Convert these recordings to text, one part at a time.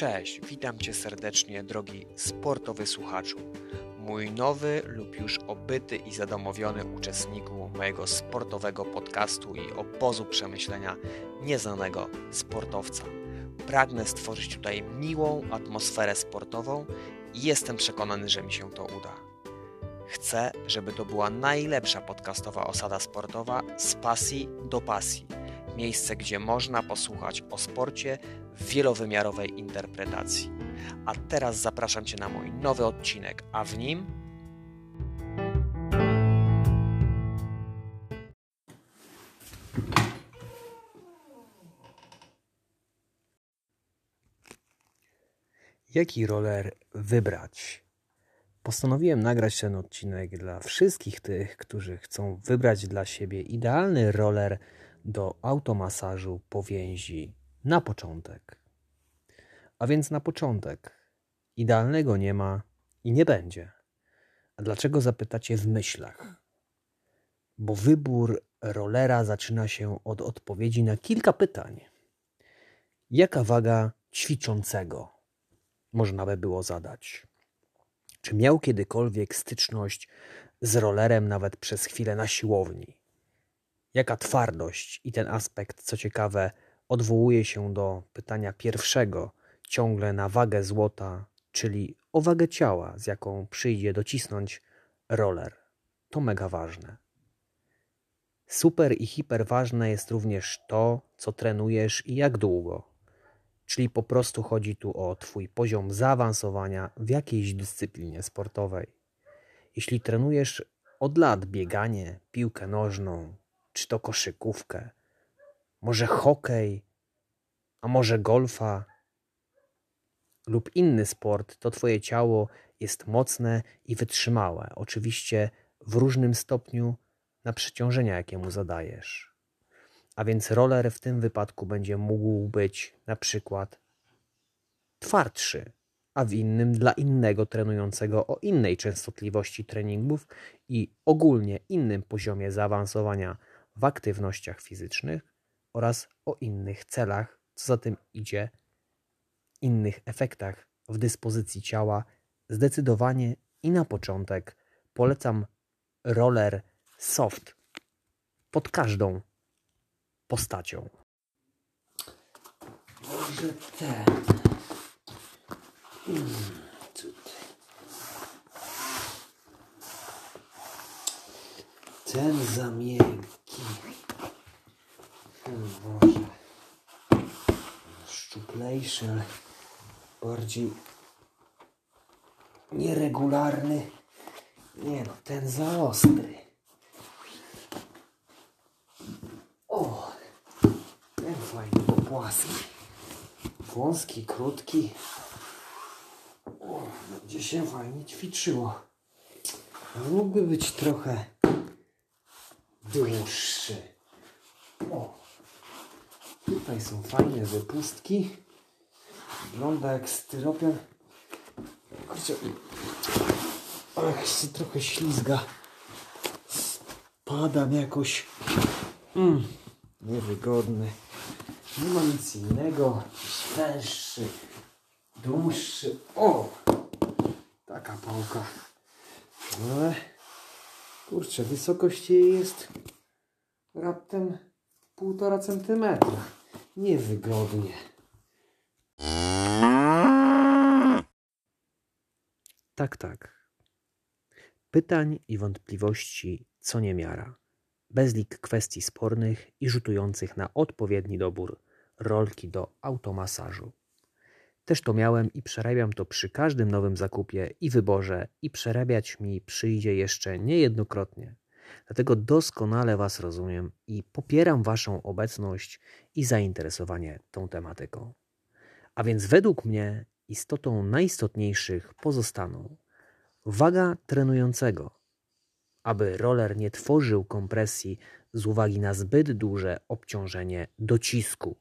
Cześć, witam Cię serdecznie, drogi sportowy słuchaczu. Mój nowy lub już obyty i zadomowiony uczestniku mojego sportowego podcastu i obozu przemyślenia nieznanego sportowca. Pragnę stworzyć tutaj miłą atmosferę sportową i jestem przekonany, że mi się to uda. Chcę, żeby to była najlepsza podcastowa osada sportowa z pasji do pasji miejsce, gdzie można posłuchać o sporcie w wielowymiarowej interpretacji. A teraz zapraszam Cię na mój nowy odcinek, a w nim Jaki roller wybrać? Postanowiłem nagrać ten odcinek dla wszystkich tych, którzy chcą wybrać dla siebie idealny roller do automasażu powięzi na początek. A więc na początek. Idealnego nie ma i nie będzie. A dlaczego zapytacie w myślach? Bo wybór rolera zaczyna się od odpowiedzi na kilka pytań. Jaka waga ćwiczącego można by było zadać? Czy miał kiedykolwiek styczność z rolerem nawet przez chwilę na siłowni? Jaka twardość i ten aspekt, co ciekawe, odwołuje się do pytania pierwszego, ciągle na wagę złota, czyli o wagę ciała, z jaką przyjdzie docisnąć roller. To mega ważne. Super i hiper ważne jest również to, co trenujesz i jak długo. Czyli po prostu chodzi tu o Twój poziom zaawansowania w jakiejś dyscyplinie sportowej. Jeśli trenujesz od lat bieganie, piłkę nożną, czy to koszykówkę, może hokej, a może golfa lub inny sport, to Twoje ciało jest mocne i wytrzymałe. Oczywiście w różnym stopniu na przeciążenia, jakie mu zadajesz. A więc roller w tym wypadku będzie mógł być na przykład twardszy, a w innym dla innego trenującego o innej częstotliwości treningów i ogólnie innym poziomie zaawansowania w aktywnościach fizycznych oraz o innych celach, co za tym idzie, innych efektach w dyspozycji ciała. Zdecydowanie i na początek polecam roller soft pod każdą postacią. Może ten. Hmm, ten za miękki. Boże. Szczuplejszy, ale bardziej nieregularny. Nie no, ten za ostry. O, ten fajny, bo płaski. Wąski, krótki. O, będzie się fajnie ćwiczyło. Mógłby być trochę dłuższy. Tutaj są fajne wypustki. Wygląda jak styropian. Kurczę, ach, się trochę ślizga. Spadam jakoś. Mm, niewygodny. Nie ma nic innego. Węższy, dłuższy. O! Taka pałka. Ale kurczę, wysokość jej jest raptem półtora centymetra. Niewygodnie. Tak, tak. Pytań i wątpliwości co niemiara. Bezlik kwestii spornych i rzutujących na odpowiedni dobór rolki do automasażu. Też to miałem i przerabiam to przy każdym nowym zakupie i wyborze i przerabiać mi przyjdzie jeszcze niejednokrotnie. Dlatego doskonale Was rozumiem i popieram Waszą obecność i zainteresowanie tą tematyką. A więc według mnie istotą najistotniejszych pozostaną waga trenującego, aby roller nie tworzył kompresji z uwagi na zbyt duże obciążenie docisku.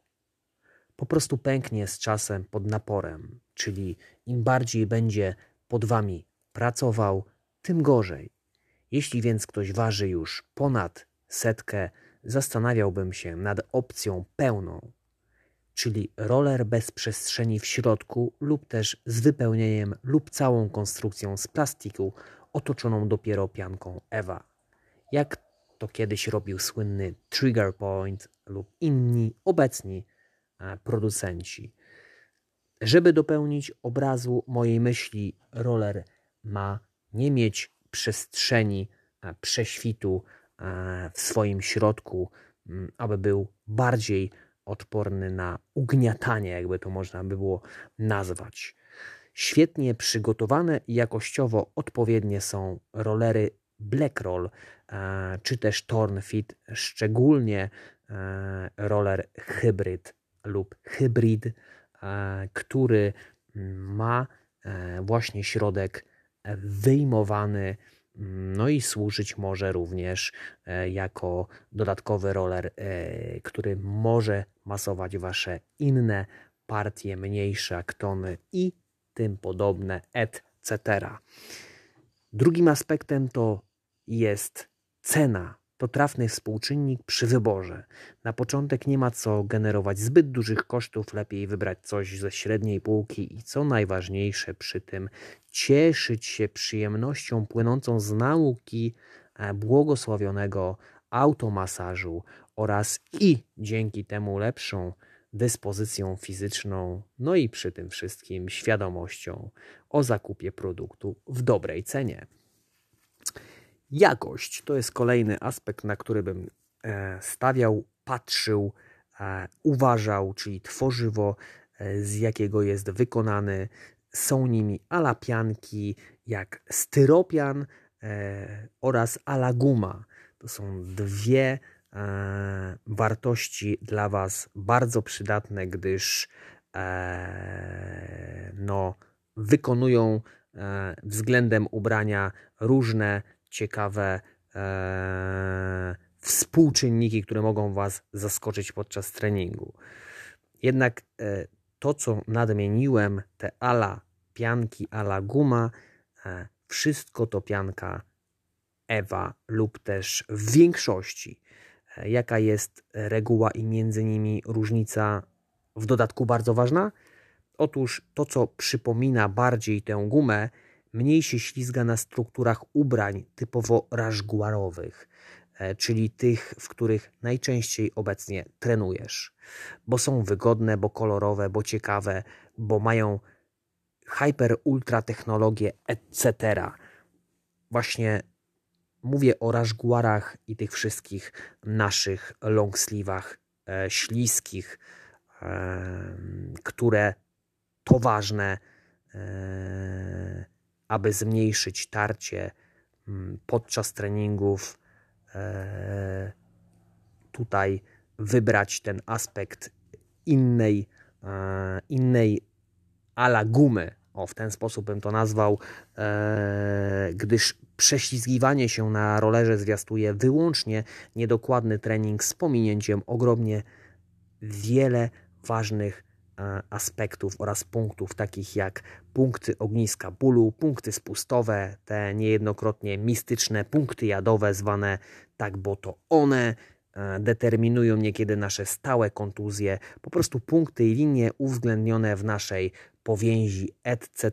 Po prostu pęknie z czasem pod naporem, czyli im bardziej będzie pod Wami pracował, tym gorzej. Jeśli więc ktoś waży już ponad setkę, zastanawiałbym się nad opcją pełną, czyli roller bez przestrzeni w środku lub też z wypełnieniem lub całą konstrukcją z plastiku otoczoną dopiero pianką Ewa. Jak to kiedyś robił słynny Trigger Point lub inni obecni e, producenci. Żeby dopełnić obrazu mojej myśli, roller ma nie mieć przestrzeni e, prześwitu e, w swoim środku, mm, aby był bardziej odporny na ugniatanie, jakby to można by było nazwać. Świetnie przygotowane i jakościowo odpowiednie są rollery Blackroll e, czy też Tornfit, szczególnie roller hybryd lub hybrid, który ma właśnie środek wyjmowany, no i służyć może również e, jako dodatkowy roller, e, który może masować Wasze inne partie, mniejsze aktony i tym podobne, etc. Drugim aspektem to jest cena to trafny współczynnik przy wyborze. Na początek nie ma co generować zbyt dużych kosztów, lepiej wybrać coś ze średniej półki i co najważniejsze przy tym cieszyć się przyjemnością płynącą z nauki e, błogosławionego automasażu oraz i dzięki temu lepszą dyspozycją fizyczną, no i przy tym wszystkim świadomością o zakupie produktu w dobrej cenie. Jakość to jest kolejny aspekt, na który bym e, stawiał, patrzył, e, uważał, czyli tworzywo, e, z jakiego jest wykonany. Są nimi alapianki, jak styropian oraz alaguma. To są dwie wartości dla Was bardzo przydatne, gdyż no, wykonują względem ubrania różne ciekawe e, współczynniki, które mogą Was zaskoczyć podczas treningu. Jednak e, to, co nadmieniłem, te ala pianki, ala guma, e, wszystko to pianka Ewa lub też w większości. E, jaka jest reguła i między nimi różnica w dodatku bardzo ważna? Otóż to, co przypomina bardziej tę gumę, mniej się ślizga na strukturach ubrań typowo rażguarowych, e, czyli tych, w których najczęściej obecnie trenujesz, bo są wygodne, bo kolorowe, bo ciekawe, bo mają hyper ultra technologię, etc. Właśnie mówię o rażguarach i tych wszystkich naszych long sleeve'ach e, śliskich, e, które to ważne e, aby zmniejszyć tarcie mm, podczas treningów, e, tutaj wybrać ten aspekt innej, e, innej ala gumy, o w ten sposób bym to nazwał, e, gdyż prześlizgiwanie się na rolerze zwiastuje wyłącznie niedokładny trening z pominięciem ogromnie wiele ważnych aspektów oraz punktów, takich jak punkty ogniska bólu, punkty spustowe, te niejednokrotnie mistyczne punkty jadowe, zwane tak, bo to one e, determinują niekiedy nasze stałe kontuzje, po prostu punkty i linie uwzględnione w naszej powięzi, etc.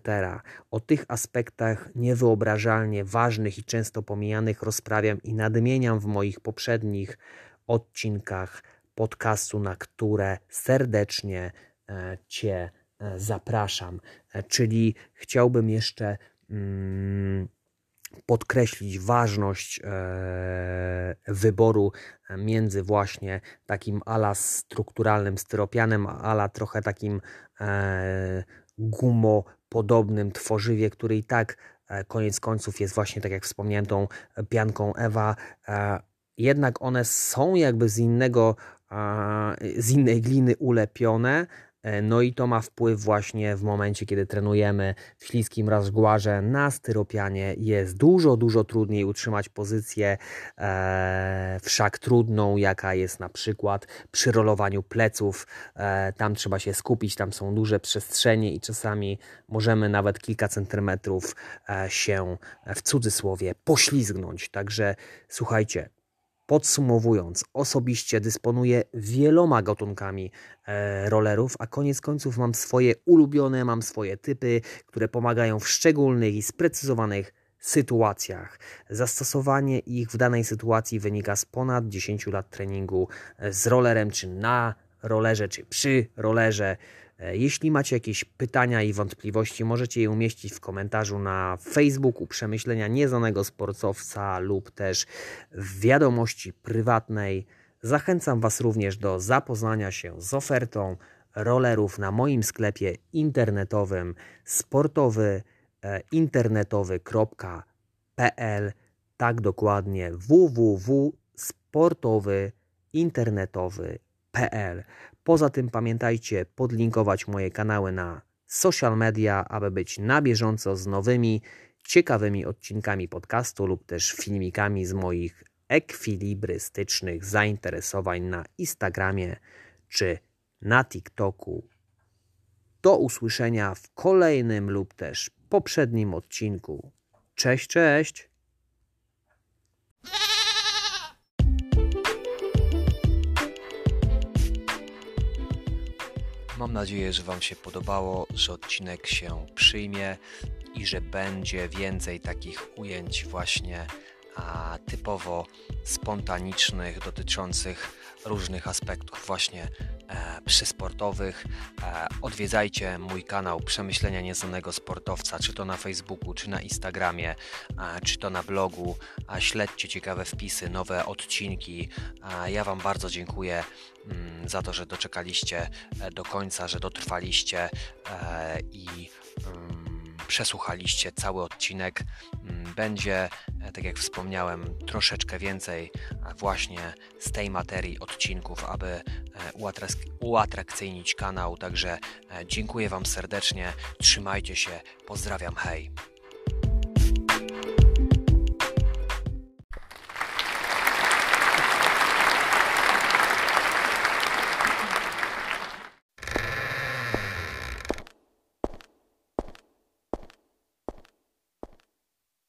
O tych aspektach niewyobrażalnie ważnych i często pomijanych rozprawiam i nadmieniam w moich poprzednich odcinkach podcastu, na które serdecznie E, Cię e, zapraszam. E, czyli chciałbym jeszcze mm, podkreślić ważność wyboru między właśnie takim ala strukturalnym styropianem, ala trochę takim gumopodobnym tworzywie, który i tak koniec końców jest właśnie, tak jak wspomniałem, tą pianką Ewa. Jednak one są jakby z innego, z innej gliny ulepione, E, no i to ma wpływ właśnie w momencie, kiedy trenujemy w śliskim rozgłaże na styropianie. Jest dużo, dużo trudniej utrzymać pozycję, e, wszak trudną, jaka jest na przykład przy rolowaniu pleców. E, tam trzeba się skupić, tam są duże przestrzenie i czasami możemy nawet kilka centymetrów e, się w cudzysłowie poślizgnąć. Także słuchajcie, Podsumowując, osobiście dysponuję wieloma gatunkami e, rollerów, a koniec końców mam swoje ulubione, mam swoje typy, które pomagają w szczególnych i sprecyzowanych sytuacjach. Zastosowanie ich w danej sytuacji wynika z ponad 10 lat treningu e, z rollerem, czy na rollerze, czy przy rollerze. E, jeśli macie jakieś pytania i wątpliwości, możecie je umieścić w komentarzu na Facebooku Przemyślenia Nieznanego Sportowca lub też w wiadomości prywatnej. Zachęcam Was również do zapoznania się z ofertą rollerów na moim sklepie internetowym sportowy e, tak dokładnie www.sportowyinternetowy.pl Poza tym pamiętajcie podlinkować moje kanały na social media, aby być na bieżąco z nowymi, ciekawymi odcinkami podcastu lub też filmikami z moich ekwilibrystycznych zainteresowań na Instagramie czy na TikToku. Do usłyszenia w kolejnym lub też poprzednim odcinku. Cześć, cześć! Mam nadzieję, że Wam się podobało, że odcinek się przyjmie i że będzie więcej takich ujęć właśnie typowo spontanicznych, dotyczących różnych aspektów właśnie e, przysportowych. E, odwiedzajcie mój kanał Przemyślenia Nieznanego Sportowca, czy to na Facebooku, czy na Instagramie, czy to na blogu. E, śledźcie ciekawe wpisy, nowe odcinki. Ja Wam bardzo dziękuję mm, za to, że doczekaliście e, do końca, że dotrwaliście i mm, przesłuchaliście cały odcinek. Mm, będzie, e, tak jak wspomniałem, troszeczkę więcej e, właśnie z tej materii odcinków, aby e, uatrakcyjnić kanał. Także dziękuję Wam serdecznie, trzymajcie się, pozdrawiam, hej.